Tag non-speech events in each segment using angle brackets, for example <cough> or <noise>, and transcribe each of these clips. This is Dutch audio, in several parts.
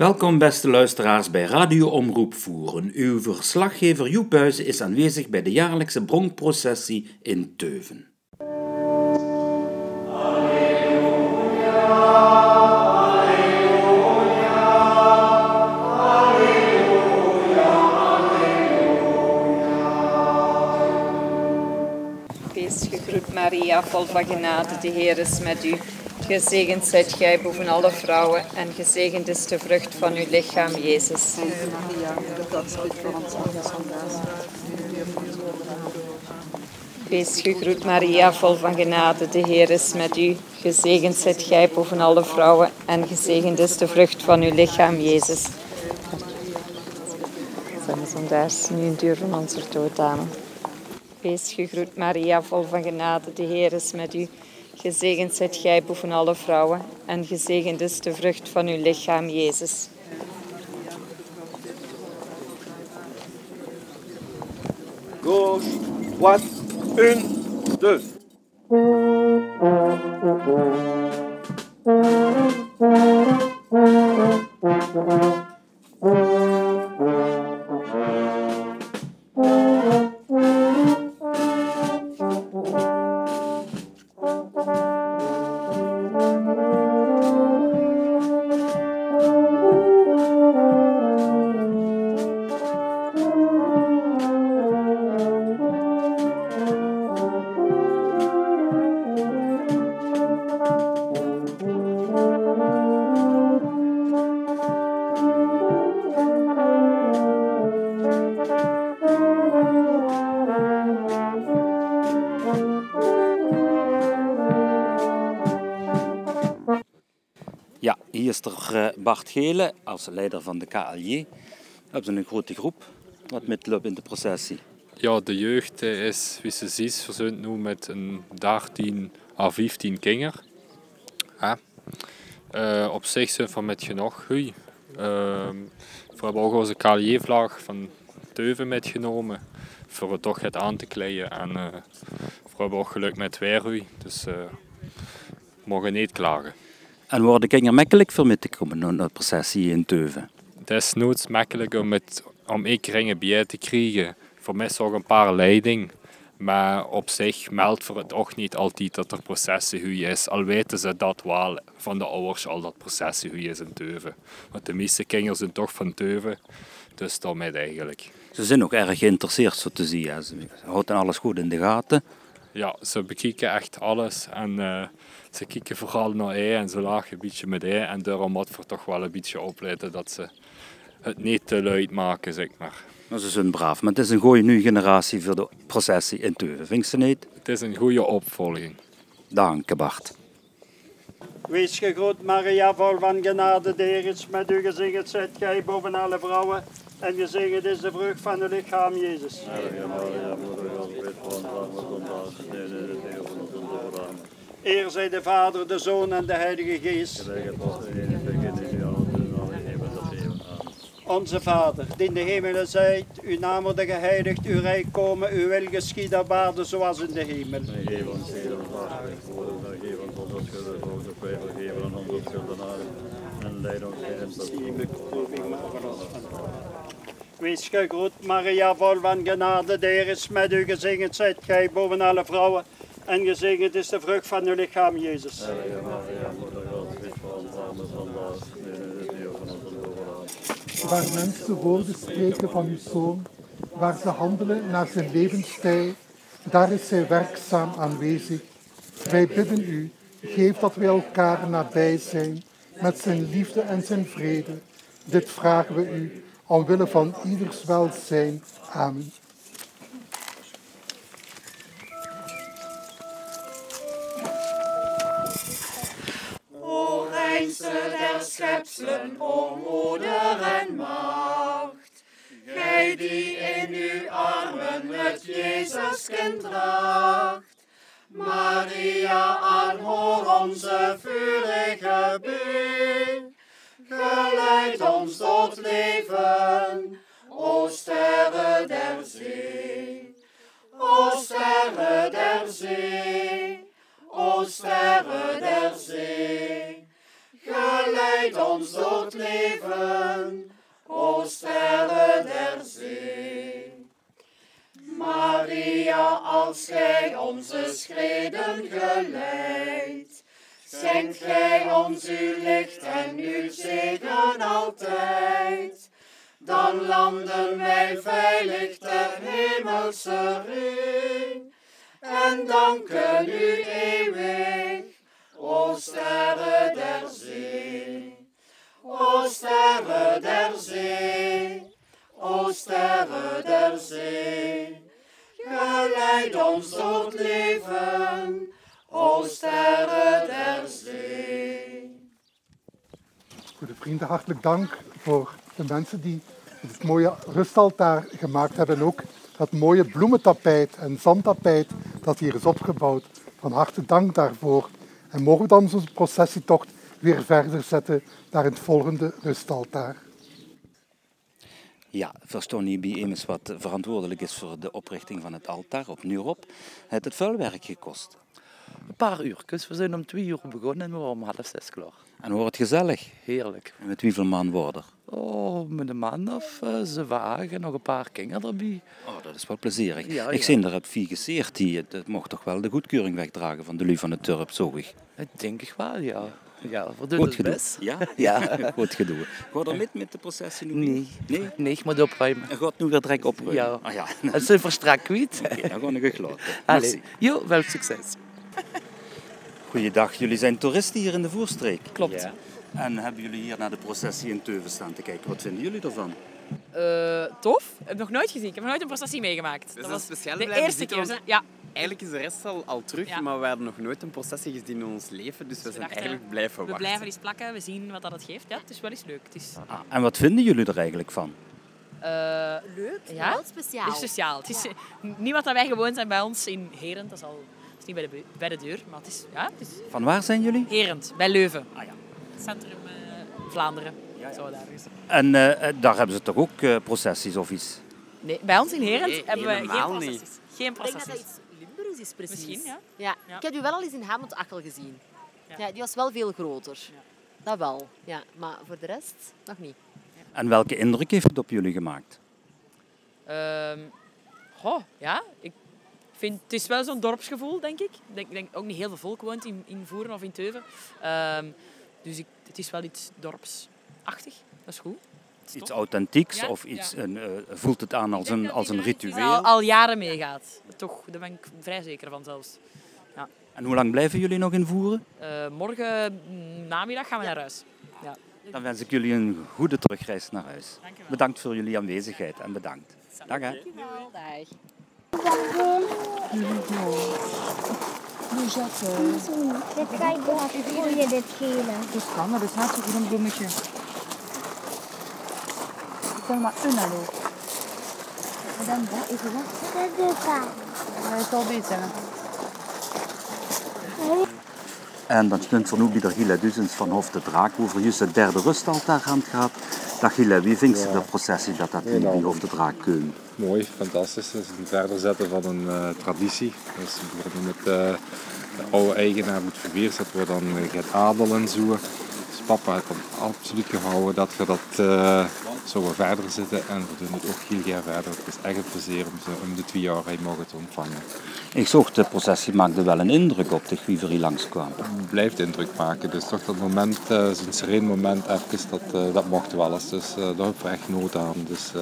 Welkom beste luisteraars bij Radio Omroep Voeren. Uw verslaggever Joep Buizen is aanwezig bij de jaarlijkse bronkprocessie in Teuven. Wees gegroet Maria, vol genade, de Heer is met u. Gezegend zijt gij boven alle vrouwen en gezegend is de vrucht van uw lichaam, Jezus. Wees gegroet Maria, vol van genade, de Heer is met u. Gezegend zijt gij boven alle vrouwen en gezegend is de vrucht van uw lichaam, Jezus. Zondaars nu een duur van onze dood. Wees gegroet Maria, vol van genade, de Heer is met u. Gezegend zijt gij boven alle vrouwen en gezegend is de vrucht van uw lichaam, Jezus. Gauche, droite, une, deux. Ja, Als leider van de KLJ. Hebben een grote groep wat metloopt in de processie. Ja, de jeugd eh, is, wie ze ziet, verzund nu met een 13 à 15 kinderen. Ja. Eh, op zich zijn we met genoeg goed. Ehm, we hebben ook onze KLJ-vlag van Teuven metgenomen. Voor het toch het aan te kleien. En eh, we hebben ook geluk met weer. Dus we mogen niet klagen. En worden kinderen makkelijk voor mee te komen naar de processie in Teuven? Het is nooit makkelijk om, het, om ik ringen bij te krijgen. Voor mij is ook een paar leiding. Maar op zich meldt voor het ook niet altijd dat er processie goed is. Al weten ze dat wel van de ouders al dat processie goed is in Teuven. Want de meeste kinderen zijn toch van Teuven. Dus daarmee eigenlijk. Ze zijn ook erg geïnteresseerd, zo te zien. Ze houden alles goed in de gaten. Ja, ze bekijken echt alles. En eh, ze kijken vooral naar ei en ze lachen een beetje met ei. En daarom moet we toch wel een beetje opletten dat ze het niet te luid maken, zeg maar. Maar ze zijn braaf. Maar het is een goede nieuwe generatie voor de processie in Teuven. Vind je ze niet? Het is een goede opvolging. Dank je, Bart. Wees gegroet Maria, vol van genade, de Heer is met u. Gezegend zijt gij boven alle vrouwen. En gezegend is de vrucht van uw lichaam, Jezus. Eer zij de Vader, de Zoon en de Heilige Geest. Onze Vader, die in de hemelen zijt, uw naam worden geheiligd, uw rijk komen, uw wil geschieden op aarde zoals in de hemel. Geef ons heden ons dagelijks brood en geef ons onze schulden, zoals ook wij vergeven aan onze schuldenaren. En leid ons niet in beproeving. Wees gegroet, Maria, vol van genade, de Heer is met u. Gezegend zijt gij boven alle vrouwen. En gezegend is de vrucht van uw lichaam, Jezus. Heilige Maria, moeder God, bid voor ons arme zondaars, nu en in het uur van onze dood. waar mensen woorden spreken van uw zoon, waar ze handelen naar zijn levensstijl, daar is zij werkzaam aanwezig. Wij bidden u, geef dat wij elkaar nabij zijn met zijn liefde en zijn vrede. Dit vragen we u omwille van ieders welzijn. Amen. Schepselen, o moeder en maagd. Gij die in uw armen het Jezuskind draagt. Maria, aanhoor onze vurige been. Geleid ons tot leven, o sterren der zee. O sterren der zee, o sterren der zee. Ons het leven, o sterren der zee. Maria, als gij onze schreden geleidt, schenkt gij ons uw licht en uw zegen altijd. Dan landen wij veilig ter hemelse ring en danken u eeuwig, o sterren der zee. Sterren der zee, o sterren der zee. Geleid ons het leven, o sterren der zee. Goede vrienden, hartelijk dank voor de mensen die het mooie rustaltaar gemaakt hebben. En ook dat mooie bloementapijt en zandtapijt dat hier is opgebouwd. Van harte dank daarvoor. En mogen we dan onze processietocht weer verder zetten naar het volgende rustaltaar. Ja, bij immers wat verantwoordelijk is voor de oprichting van het altaar op Nurop. Het het veel werk gekost. Een paar uur. Dus we zijn om twee uur begonnen en we waren om half zes klaar. En wordt het gezellig? Heerlijk. En met hoeveel man worden? Oh, met een man of uh, ze wagen, nog een paar kinderen erbij. Oh, dat is wel plezierig. Ja, Ik ja. zie er heb vier geseerd die het, het mocht toch wel de goedkeuring wegdragen van de Lu van de Turp, zo ik. Dat denk ik wel, ja. Ja, we doen Goed het gedoe. best. Ja? <laughs> Ja. Goed gedoe. Gaat er met met de processie nu? Nee. Nee? Nee, ik moet opruimen. En gaat nu weer direct opruimen? Ja. Ah, ja. <laughs> Het zijn verstrak kwijt. Oké, dan ga ik laten. Allee. Merci. Jo, wel succes. Goeiedag, jullie zijn toeristen hier in de Voerstreek. Klopt. Ja. En hebben jullie hier naar de processie in Teuven staan te kijken. Wat vinden jullie ervan? Eh, tof. Ik heb nog nooit gezien. Ik heb nog nooit een processie meegemaakt. We zijn speciaal de eerste keer. Ja. Eigenlijk is de rest al, al terug, Ja. maar we hadden nog nooit een processie gezien in ons leven, dus we zijn dachten, eigenlijk blijven We wachten. blijven eens plakken. We zien wat dat het geeft. Ja, het is wel eens leuk. Het is Ah, en wat vinden jullie er eigenlijk van? eh, Leuk, ja? wel speciaal. Het is speciaal. Het is niet wat dat wij gewoon zijn bij ons in Herent. Dat is, al, dat is niet bij de, bij de deur, maar het is, ja, het is Van waar zijn jullie? Herent, bij Leuven. Ah, ja. Centrum eh, Vlaanderen. Zo daar is. En eh, daar hebben ze toch ook eh, processies of iets? Nee, bij ons in Herent Nee, hebben we geen niet. processies. Geen Ik denk dat dat processies. Is precies. Misschien, ja. Ja. Ja. Ik heb u wel al eens in Hamond-Achel gezien. Ja. die was wel veel groter. Dat wel, ja. Maar voor de rest nog niet. En welke indruk heeft het op jullie gemaakt? Ehm, goh, ja. Ik vind, het is wel zo'n dorpsgevoel, denk ik. Ik denk, denk ook niet heel veel volk woont in, in Voeren of in Teuven. Ehm, dus ik, het is wel iets dorpsachtig. Dat is goed. Iets tof. authentieks Ja, of iets, ja. een, eh, voelt het aan als een, als een ritueel? al, al jaren meegaat. Toch, daar ben ik vrij zeker van zelfs. Ja. En hoe lang blijven jullie nog in Voeren? Eh, morgen mm, namiddag gaan we naar huis. Ja. Dan wens ik jullie een goede terugreis naar huis. Dankjewel. Bedankt voor jullie aanwezigheid en bedankt. Dag hè. Dag. Dit laten groeien, dit gele. Dat kan, maar dat is hartstikke goed een bloemetje. Ik kan maar een alleen. En dan hè, even wachten. Dat is het. Ja, het zal beter. En dan stond voor nu bij de Gile Duzens van Hof de Draak over juist het derde rustaltaar aan het gehad. Dag Gile, wie vindt ze de processie dat dat hier bij Hof de Draak komt? Mooi, fantastisch. Het is een verder zetten van een eh, traditie. Dus we worden met eh, de oude eigenaar moet verweerd. Dat we dan uh, gaat adel en zo. Papa heeft dan absoluut gehouden dat we dat eh zouden verder zetten. En we doen het ook heel graag verder. Het is echt een plezier om, ze, om de twee jaar heen mogen te ontvangen. Ik zag, de processie maakte wel een indruk op de er hier langskwam. Het blijft indruk maken. Dus toch dat moment, eh, zo'n sereen moment even, dat, eh, dat mocht wel eens. Dus daar hebben we echt nood aan. Dus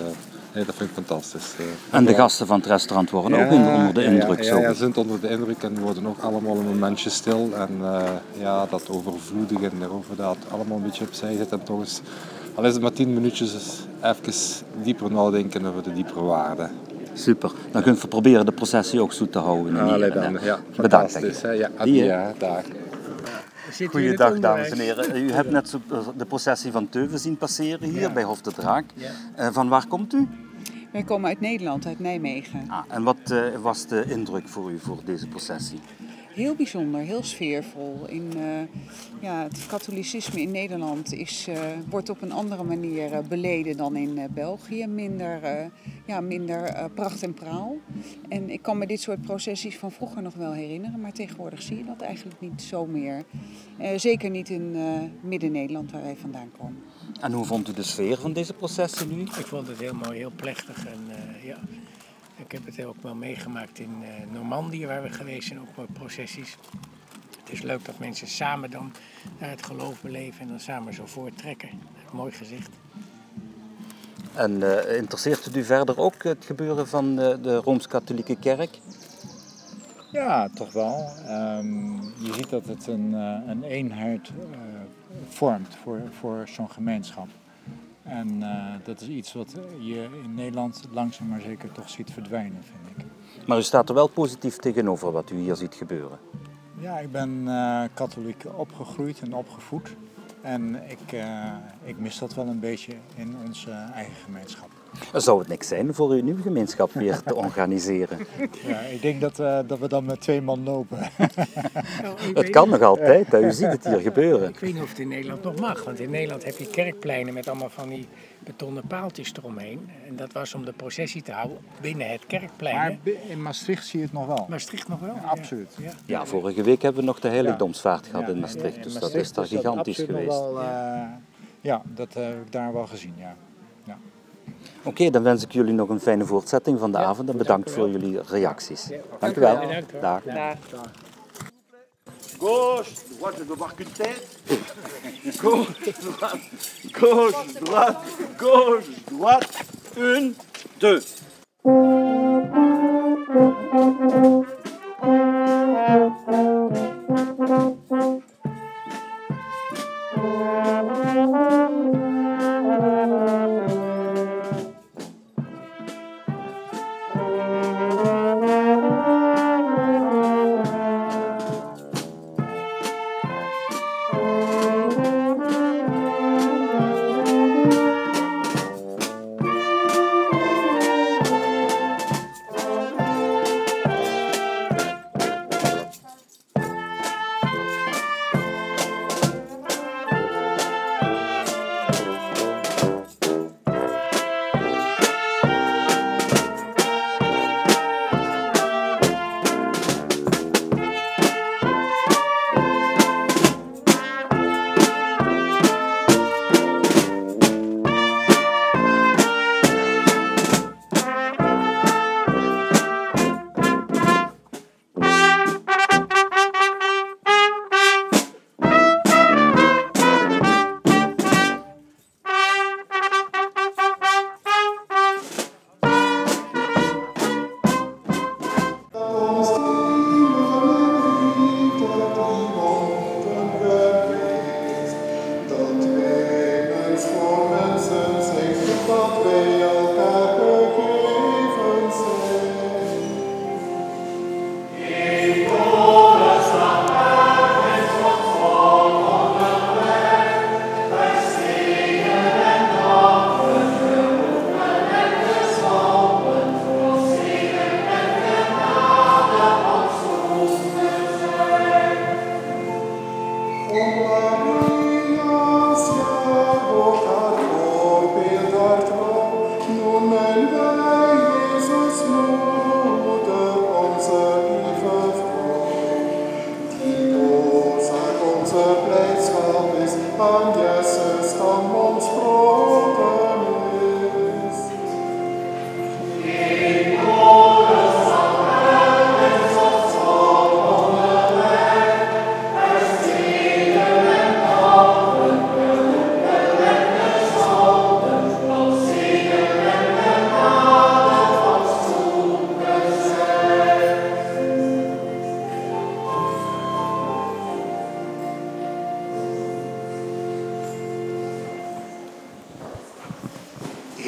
nee, dat vind ik fantastisch. eh. En de gasten van het restaurant worden ook onder de ja, indruk. Ja, ja, ja, ze zijn onder de indruk en worden ook allemaal een momentje stil. En eh, ja, dat overvloedigen en daarover dat allemaal een beetje opzij zit. En toch eens, al is het maar tien minuutjes, eens even dieper nadenken over de diepere waarden. Super. Dan kunnen we proberen de processie ook zo te houden. Allee hè. dan, ja, Bedankt. hè. Ja, Die, hè. ja, daar. Goeiedag dames en heren. U hebt net de processie van Teuven zien passeren hier Ja. bij Hof de Draak. Ja. Eh, van waar komt u? Wij komen uit Nederland, uit Nijmegen. Ah, en wat eh, was de indruk voor u voor deze processie? Heel bijzonder, heel sfeervol. In, eh, ja, het katholicisme in Nederland is, eh, wordt op een andere manier eh, beleden dan in België. Minder, ja, minder pracht en praal. En ik kan me dit soort processies van vroeger nog wel herinneren, maar tegenwoordig zie je dat eigenlijk niet zo meer. zeker niet in Midden-Nederland, waar wij vandaan komen. En hoe vond u de sfeer van deze processen nu? Ik vond het heel mooi, heel plechtig en ja ik heb het ook wel meegemaakt in uh, Normandië, waar we geweest zijn, ook met processies. Het is leuk dat mensen samen dan naar het geloof beleven en dan samen zo voorttrekken. Mooi gezicht. En uh, interesseert het u verder ook het gebeuren van de, de Rooms-Katholieke Kerk? Ja, toch wel. Um, je ziet dat het een, uh, een eenheid vormt voor, voor zo'n gemeenschap. En uh, dat is iets wat je in Nederland langzaam maar zeker toch ziet verdwijnen, vind ik. Maar u staat er wel positief tegenover wat u hier ziet gebeuren? Ja, ik ben uh, katholiek opgegroeid en opgevoed. En ik, uh, ik mis dat wel een beetje in onze eigen gemeenschap. Zou het niks zijn voor uw nieuwe gemeenschap weer te organiseren? Ja, ik denk dat, uh, dat we dan met twee man lopen. Nou, het kan nog altijd, u ziet het hier gebeuren. Ik weet niet of het in Nederland nog mag, want in Nederland heb je kerkpleinen met allemaal van die betonnen paaltjes eromheen. En dat was om de processie te houden binnen het kerkplein. Maar in Maastricht zie je het nog wel. Maastricht nog wel? Ja, absoluut. Ja. ja. vorige week hebben we nog de heiligdomsvaart gehad in Maastricht, dus dat is daar gigantisch geweest. Wel, uh, ja, dat heb ik daar wel gezien, ja. Oké, dan wens ik jullie nog een fijne voortzetting van de avond en bedankt voor jullie reacties. Dank u wel. Dag. Gauche, droite, je Goed. Goed. Goed. gauche, droite, gauche, droite. Une, deux.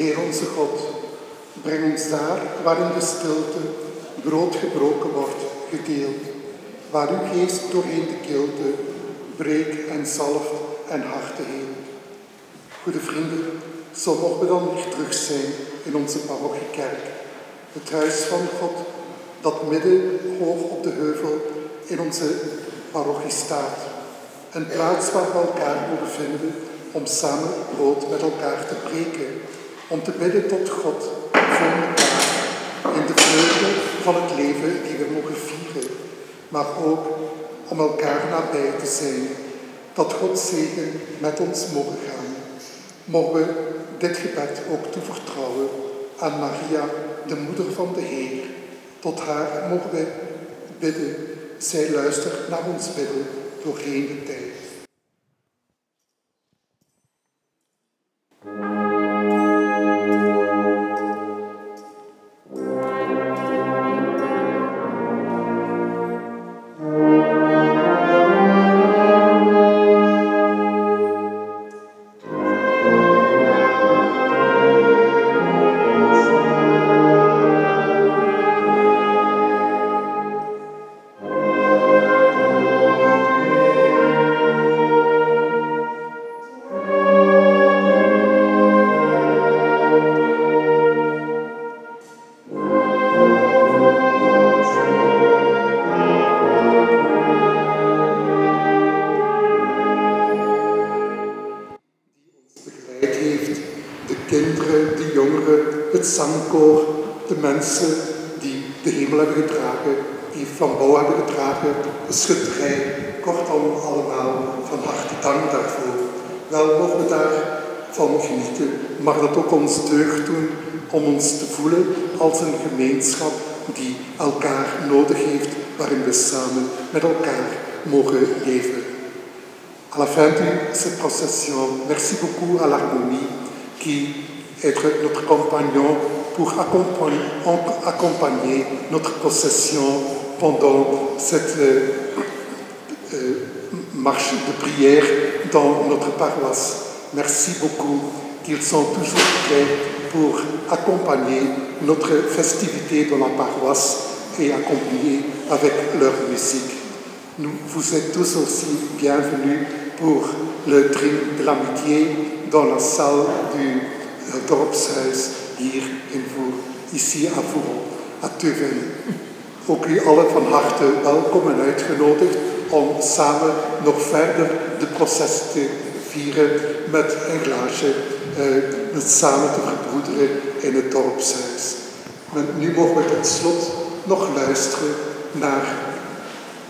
Heer onze God, breng ons daar waarin de stilte brood gebroken wordt, gedeeld. Waar uw geest doorheen de kilte breekt en zalft en harten heelt. Goede vrienden, zo mogen we dan weer terug zijn in onze parochiekerk. Het huis van God dat midden hoog op de heuvel in onze parochie staat. Een plaats waar we elkaar mogen vinden om samen brood met elkaar te breken om te bidden tot God voor elkaar in de vreugde van het leven die we mogen vieren. Maar ook om elkaar nabij te zijn. Dat Gods zegen met ons mogen gaan. Mogen we dit gebed ook toevertrouwen aan Maria, de moeder van de Heer. Tot haar mogen we bidden. Zij luistert naar ons bidden doorheen de tijd. Ook ons deugd doen om ons te voelen als een gemeenschap die elkaar nodig heeft, waarin we samen met elkaar mogen leven. À la fin de cette procession, merci beaucoup à l'harmonie qui est notre compagnon pour accompagner, notre procession pendant cette euh, euh, marche de prière dans notre paroisse. Merci beaucoup qu'ils sont toujours prêts pour accompagner notre festivité dans la paroisse et accompagner avec leur musique. Nous, vous êtes tous aussi bienvenus pour le drink de l'amitié dans la salle du uh, dorpshuis hier in Voer, ici à Voeron, à Teuven. Ook u allen van harte welkom en uitgenodigd om samen nog verder de proces te vieren met een glaasje, uh, met samen te verbroederen in het dorpshuis. Maar nu mogen we tot slot nog luisteren naar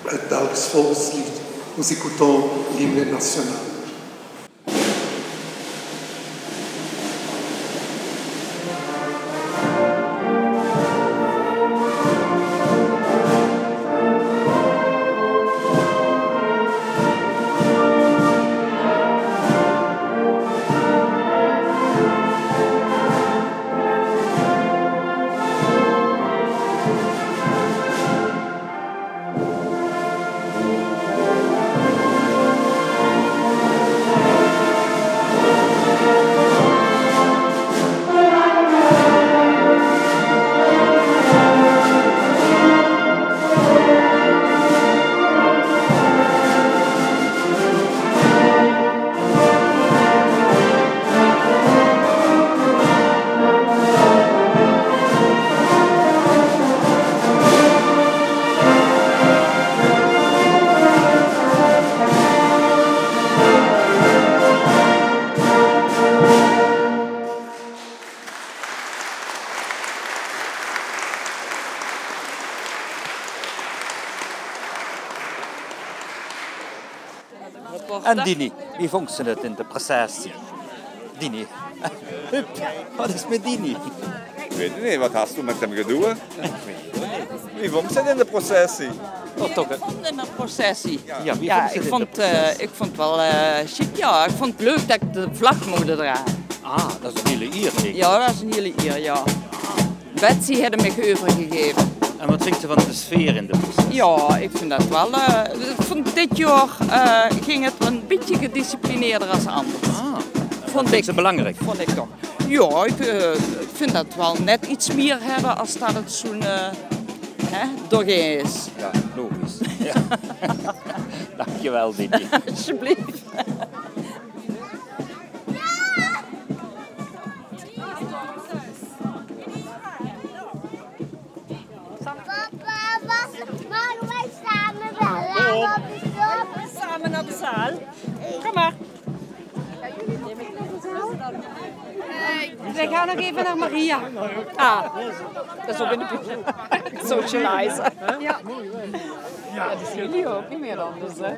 het Belgisch volkslied. Nous écoutons l'hymne En Dini, wie vond ze het in de processie? Dini. <laughs> Hup, wat is met Dini? Ik weet het niet, wat hast du met hem gedaan? Wie vond ze het in de processie? Oh, toch? in een processie. Ja, Ja, vond ze ik vond, de eh, ik vond het wel eh chic, ja. Ik vond het leuk dat ik de vlag mocht dragen. Ah, dat is een hele eer. denk ik. Ja, dat is een hele eer, ja. Betsy had me overgegeven. En wat vindt u van de sfeer in de proces? Ja, ik vind dat wel. ik vond dit jaar eh, ging het een beetje gedisciplineerder als anders. Ah, vond ik ze belangrijk? Vond ik toch. Ja, ik, eh, ik vind dat wel net iets meer hebben als dat het zo'n doorheen is. Ja, logisch. Ja. <laughs> Dankjewel, Dini. <laughs> Alsjeblieft. Samen naar de zaal. Kom maar. We gaan nog even Maria. Ah, so bin ich in de buurt. Socializer. Ja. <laughs> Ja, dat zien jullie ook niet meer anders, hè?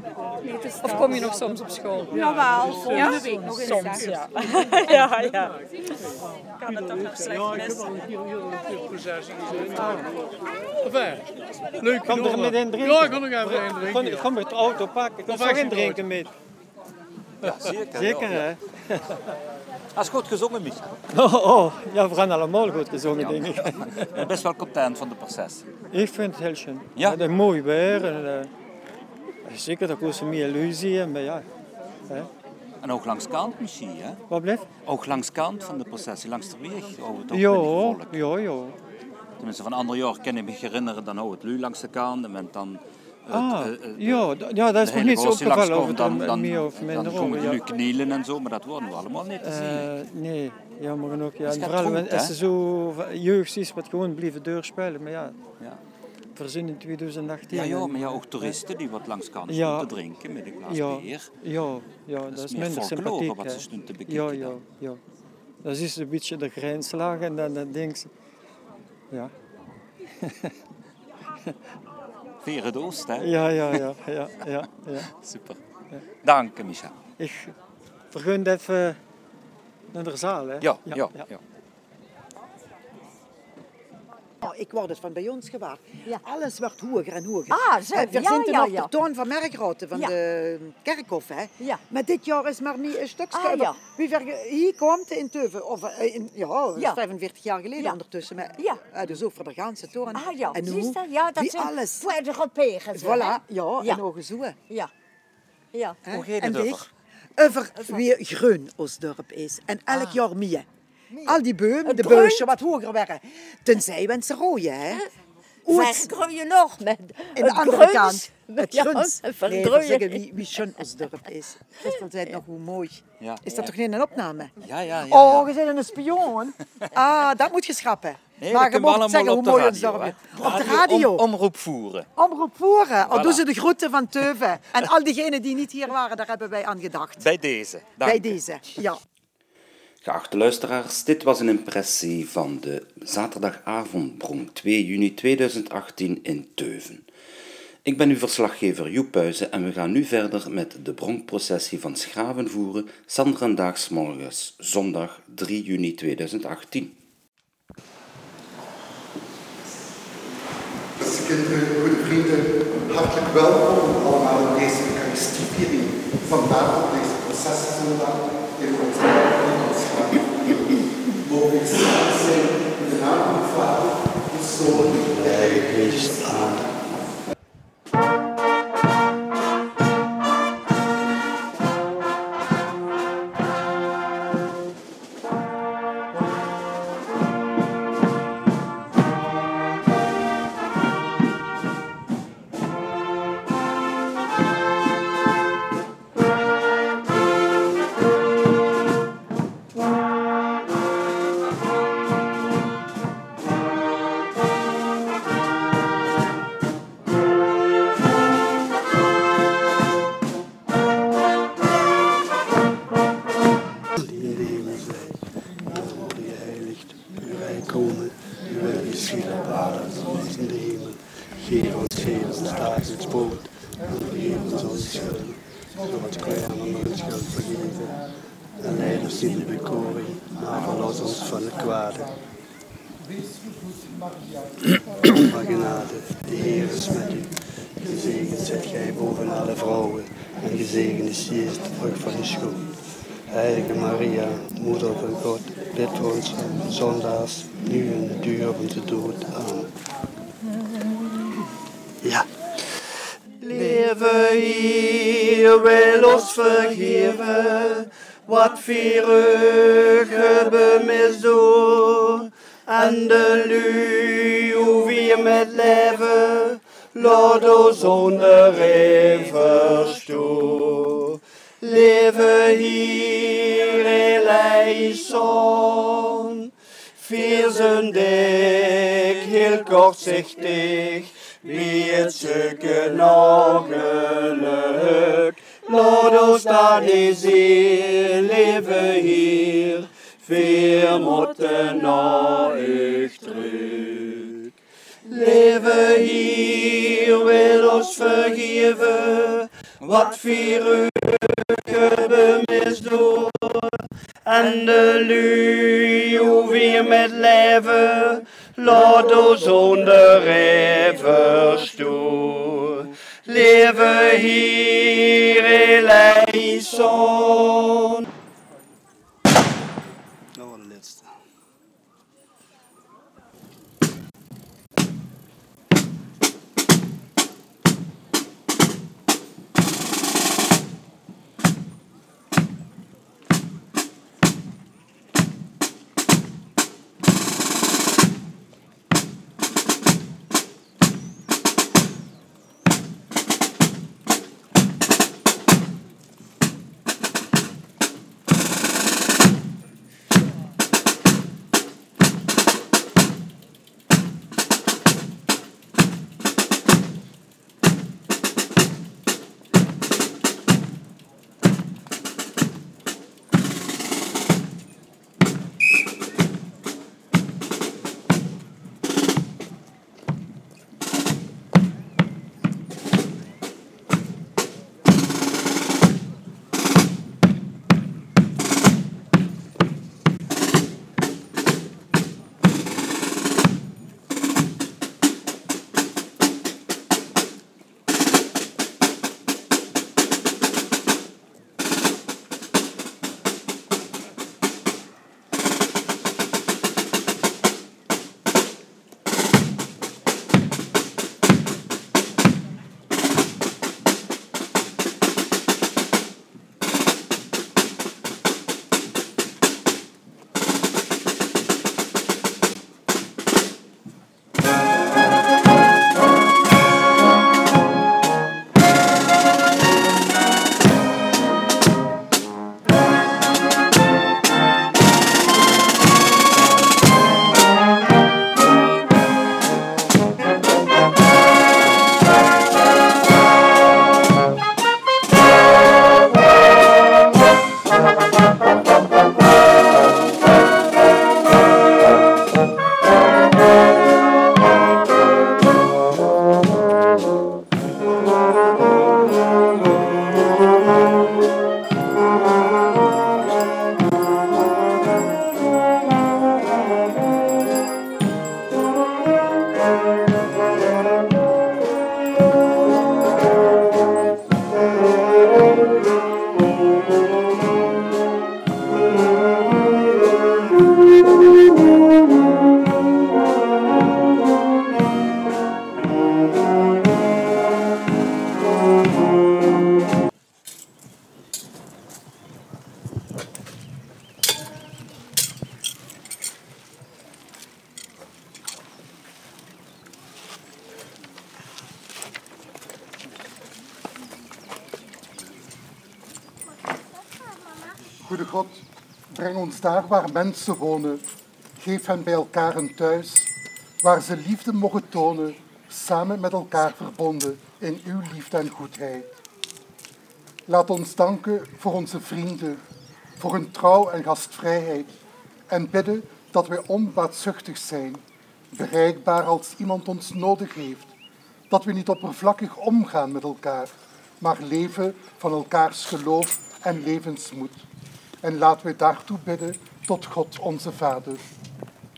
Of kom je nog soms op school? Jawel, volgende Ja? week nog eens. Soms, ja. <laughs> ja, ja. Kan het toch nog slecht missen? Enfin, leuk. Kom er met in drinken. Ja, ik kan nog even in drinken. Kom, met de auto pakken. Ik zo je in drinken mee. Ja, zeker. Zeker, ja. <laughs> hè? Als goed gezongen, Micha. Oh, oh, ja, we gaan allemaal goed gezongen, denk ik. Ik ben best wel content van de proces. Ik vind het heel schön. Ja? Het is mooi weer. En, eh, zeker dat ik meer illusie maar ja. Hè. En ook langs kant misschien, hè? Wat blijft? Ook langs kant van de processie, langs de weg. Oh, het ook Ja, ja, ja. Tenminste, van ander jaar kan ik me herinneren, dan hou het lu langs de kant. En dan... Ah, eh, eh, ja, d- ja, dat is nog niet zo opgevallen langskomt, of het dan, dan dan, meer of minder dan komen ja. lu knielen en zo, maar dat worden we allemaal niet te zien. Eh, nee, jammer genoeg. Ja. En vooral dronk, als zo jeugd is, wat gewoon blijven doorspelen. Maar ja, Ja. verzin in 2018. Ja, ja, maar ja, ook toeristen die wat langs kant Ja. te drinken met een glas ja, bier. Ja, ja, dat, is minder sympathiek. wat ze te Ja, bekijken ja, dan. ja. Dat is een beetje de grijnslag en dan, dan denk je... Ja. <laughs> Veren Oost, hè? Ja, ja, ja, ja, ja, ja. <laughs> Super. Dank je, Micha. Ik vergun even naar de zaal, hè? Ja, ja, ja. Oh, ik word het van bij ons gewaar. Alles wordt hoger en hoger. Ah, zo. We Ja, zijn ja, nog ja. de toon van Merkroten, van Ja. de kerkhof. Hè? Ja. Maar dit jaar is maar niet een stukje. Ah, ja. Wie ver, hier komt in Teuven, of eh, in, ja, dat is Ja. 45 jaar geleden Ja. ondertussen. Maar, Ja. eh, dus voor de ganse toren. Ah ja, en hoe? Ja, dat zijn alles. Galpegen. zo, Voilà, ja, Ja. en zoen. Ja. Ja. Hoe heet en het over? over wie groen ons dorp is. En elk Ah. jaar meer. Al die bomen, de beusje wat hoger werden. Tenzij we ze rooien, hè. Vergroeien nog met in de andere gruns. kant, het Ja, gruns. het Nee, zeggen wie, wie schön ons dorp is. Christel zei het nog hoe mooi. Ja. Is dat toch niet een opname? Ja, ja, ja. Oh, je bent een spion. Ah, dat moet je schrappen. Nee, maar je moet zeggen hoe mooi ons dorp is. Op de radio. Om, omroep voeren. Omroep voeren. Al Voilà. doen ze de groeten van Teuven. En al diegenen die niet hier waren, daar hebben wij aan gedacht. Bij deze. Dank Bij deze, ja. Geachte luisteraars, dit was een impressie van de zaterdagavondbronk 2 juni 2018 in Teuven. Ik ben uw verslaggever Joep Puizen en we gaan nu verder met de bronkprocessie van Schravenvoeren, Sanderendaags morgens, zondag 3 juni 2018. Beste kinderen, goede vrienden, hartelijk welkom allemaal in deze Eucharistieviering. Vandaag op deze processiezondag in Nederlandschaap. Mogen we samen zijn in de naam van de Vader, de Zoon en de Leven hier, wil ons vergeven, wat vierig bemisdoen. En de lu, hoe we met leven, laat ons onder rivers toe. Leven hier, Eleison, vier zijn dik, heel kortzichtig, wie het zoeken ongeluk. Laat ons dan die ziel leven hier. Wir moeten naar terug. Leven hier wil ons vergeven. Wat vier u door. En de lui hoe weer met leven. Laat ons onder even stoer. Leven hier eleison. Nou, de laatste. Goede mensen wonen. Geef hen bij elkaar een thuis, waar ze liefde mogen tonen, samen met elkaar verbonden in uw liefde en goedheid. Laat ons danken voor onze vrienden, voor hun trouw en gastvrijheid en bidden dat wij onbaatzuchtig zijn, bereikbaar als iemand ons nodig heeft, dat we niet oppervlakkig omgaan met elkaar, maar leven van elkaars geloof en levensmoed. En laten we daartoe bidden tot God onze Vader.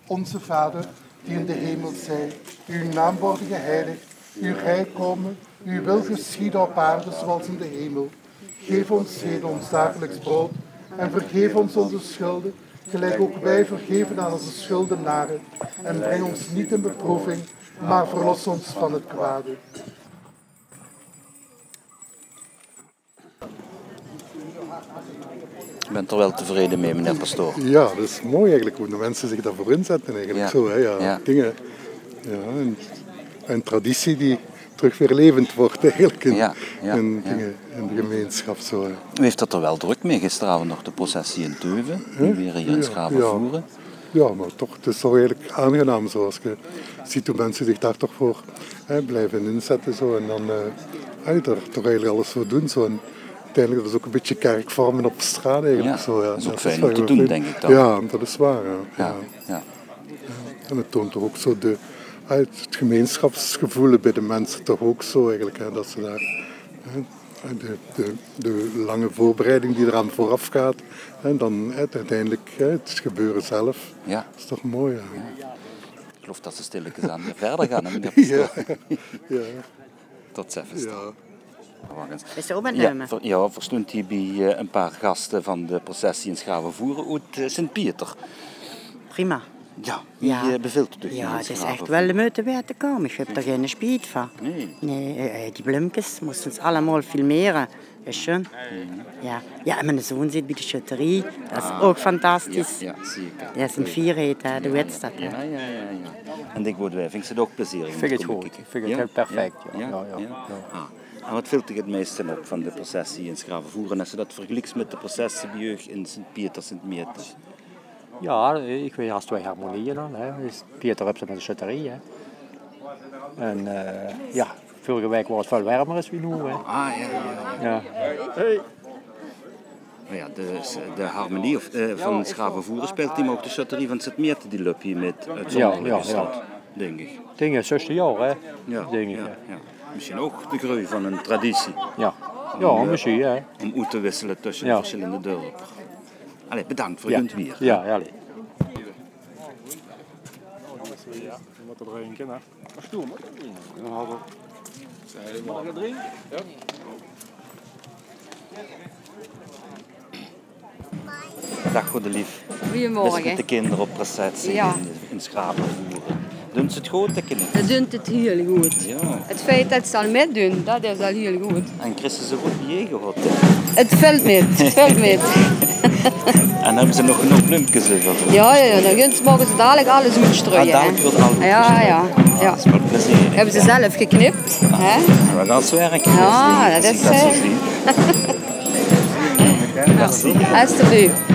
Onze Vader, die in de hemel zij, uw naam worden geheiligd, uw rijk komen, uw wil geschieden op aarde zoals in de hemel. Geef ons heden ons dagelijks brood en vergeef ons onze schulden, gelijk ook wij vergeven aan onze schuldenaren. En breng ons niet in beproeving, maar verlos ons van het kwade. Ik ben er wel tevreden mee, meneer Pastoor. Ja, dat is mooi eigenlijk hoe de mensen zich daarvoor inzetten eigenlijk. Ja. Zo, hè, ja. Ja. Dingen, ja, een, een traditie die terug weer levend wordt eigenlijk in, Ja, dingen, in de gemeenschap. Zo, hè. U heeft dat er wel druk mee gisteravond nog, de processie in Teuven. Die weer hier in Ja, Schaven ja. voeren. Ja, maar toch, het is toch eigenlijk aangenaam zoals je ziet hoe mensen zich daar toch voor hè, blijven inzetten. Zo, en dan uh, er toch eigenlijk alles voor doen. Zo, en uiteindelijk dat is ook een beetje kerkvormen op straat eigenlijk. Ja, zo, ja. dat is ook fijn om te doen, denk ik dan. Ja, dat is waar. Ja. Ja. En het toont toch ook zo de, ah, het gemeenschapsgevoel bij de mensen toch ook zo eigenlijk. Hè, dat ze daar hè, de, de, de lange voorbereiding die eraan vooraf gaat. En dan uiteindelijk hè, het gebeuren zelf. Ja. Dat is toch mooi. Ja. Ik geloof dat ze stilletjes aan verder gaan. hè, <laughs> Ja. Ja. Tot zelfs. Ja. Is er ook met Ja, ver, ja, verstond hij bij een paar gasten van de processie in Schavenvoeren uit eh, Sint-Pieter. Prima. Ja, wie Ja. eh, beveelt u Ja, het is echt wel de moeite waard te komen. Ik heb er geen spijt van. Nee. Nee, eh, die bloemjes moesten ze allemaal filmeren. Is schön. Ja. ja, en mijn zoon zit bij de chutterie. Dat is Ah. ook fantastisch. Ja, ja zeker. Dat is een vierheid, hè, de wedstrijd. hè. Ja, ja, ja. ja. En ik word wij, vind je het ook plezierig? Ik vind het goed. Ik vind het heel perfect, ja. Ja, Ja, ja. ja, Ah. En wat vult je het meeste op van de processie in Schravenvoeren? Als je dat vergelijkt met de processie bij jeugd in Sint-Pieter, Sint-Meter. Ja, ik weet als twee harmonieën dan. Hè. Dus Pieter heeft ze met de schutterie. Hè. En eh, ja, vorige week was het veel warmer als we nu. Hè. Ah, ja, ja. Ja. Maar ja, de, de harmonie of, eh, van Schravenvoeren speelt hij ook de chutterie van Sint-Meter, die hier met Ja, ja, ja. denk ik. Dingen, 16 jaar hè. Ja, Denk ik, ja, ja. Ja. Misschien ook de groei van een traditie. Ja, Om, ja eh, misschien hè. Om uit te wisselen tussen de Ja. verschillende dorpen. Allee, bedankt voor Ja. je weer. Ja, ja. allee. Ja, je moet er drinken, hè. Wat. Dan hadden we... Mag ik drinken? Ja. Dag Godelief. Goedemorgen. Best met de kinderen op processie Ja. in, in Schravenvoeren. Doen ze het goed, de kinderen? Dat doet het heel goed. Ja. Het feit dat ze al meedoen, dat is al heel goed. En Christen ze goed je gehad. hè? Het valt mee, het valt mee. <laughs> En hebben ze nog genoeg bloempjes liggen? Ja, ja, dan ze- mogen ze dadelijk alles uitstrooien. Ah, dadelijk hè. wordt alles Ja, ja. ja. Dat is wel plezierig. Hebben ze zelf geknipt. Hè? Ze werken. Ja, dus dat is, als ik eh, zo zie. <laughs> Ja, alsjeblieft.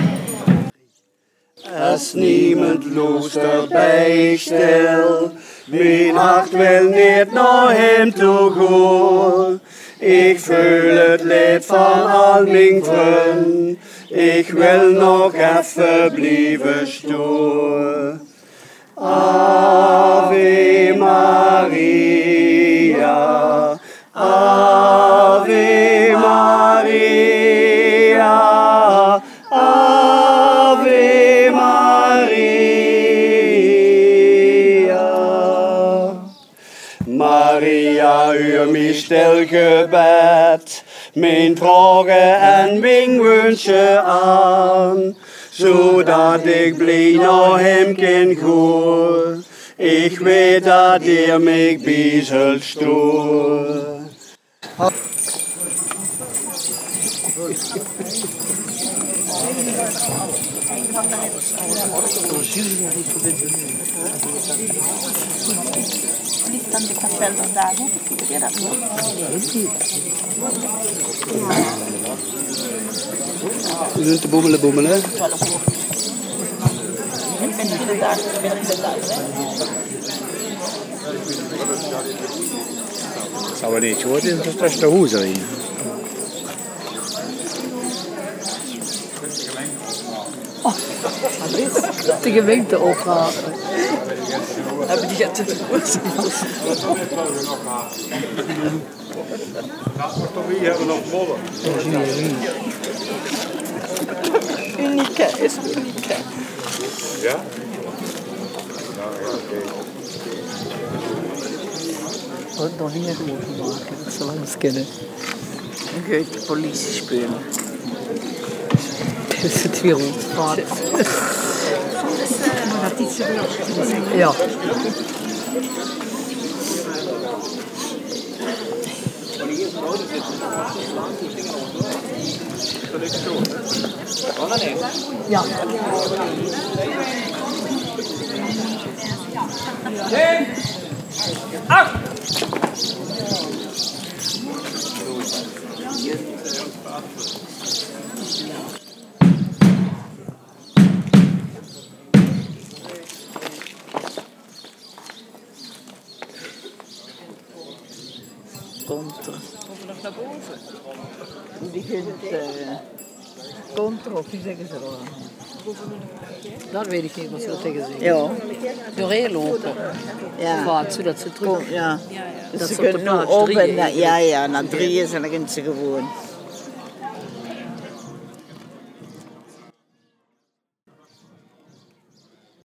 Als niemand loest erbij stil, mijn hart wil niet naar hem toe gaan. Ik voel het leed van al mijn vrienden, ik wil nog even blijven staan. Ave Maria, stil gebed, mijn vragen en mijn wensen aan, zodat ik blij naar hem kan gaan. Ik weet dat hij mij zal staan. Ligt aan de kapel vandaag, hè? Zie je dat nog? Je doet de boemelen boemelen. Ik ben iedere dag, ik ben iedere dag, hè? Zou er iets worden, dat is de hoezel hier. De gemeente opgaven. Hebben die het te doen? Toch wie hebben nog modder? Unieke, is unieke. Ja? Wordt nog niet dat ze langs. Dan ga je de politie spelen. Is het weer ontvaart? Ja. Ja. Komt er. Die kunt uh, contra, of wie zeggen ze dan? Dat weet ik niet wat ze dat tegen zeggen. Ja. Doorheen lopen. Ja. Vaart, zodat ze terug... Ja. Dat ze ze op kunnen op drie en ja, ja, na drieën zijn ze gewoon.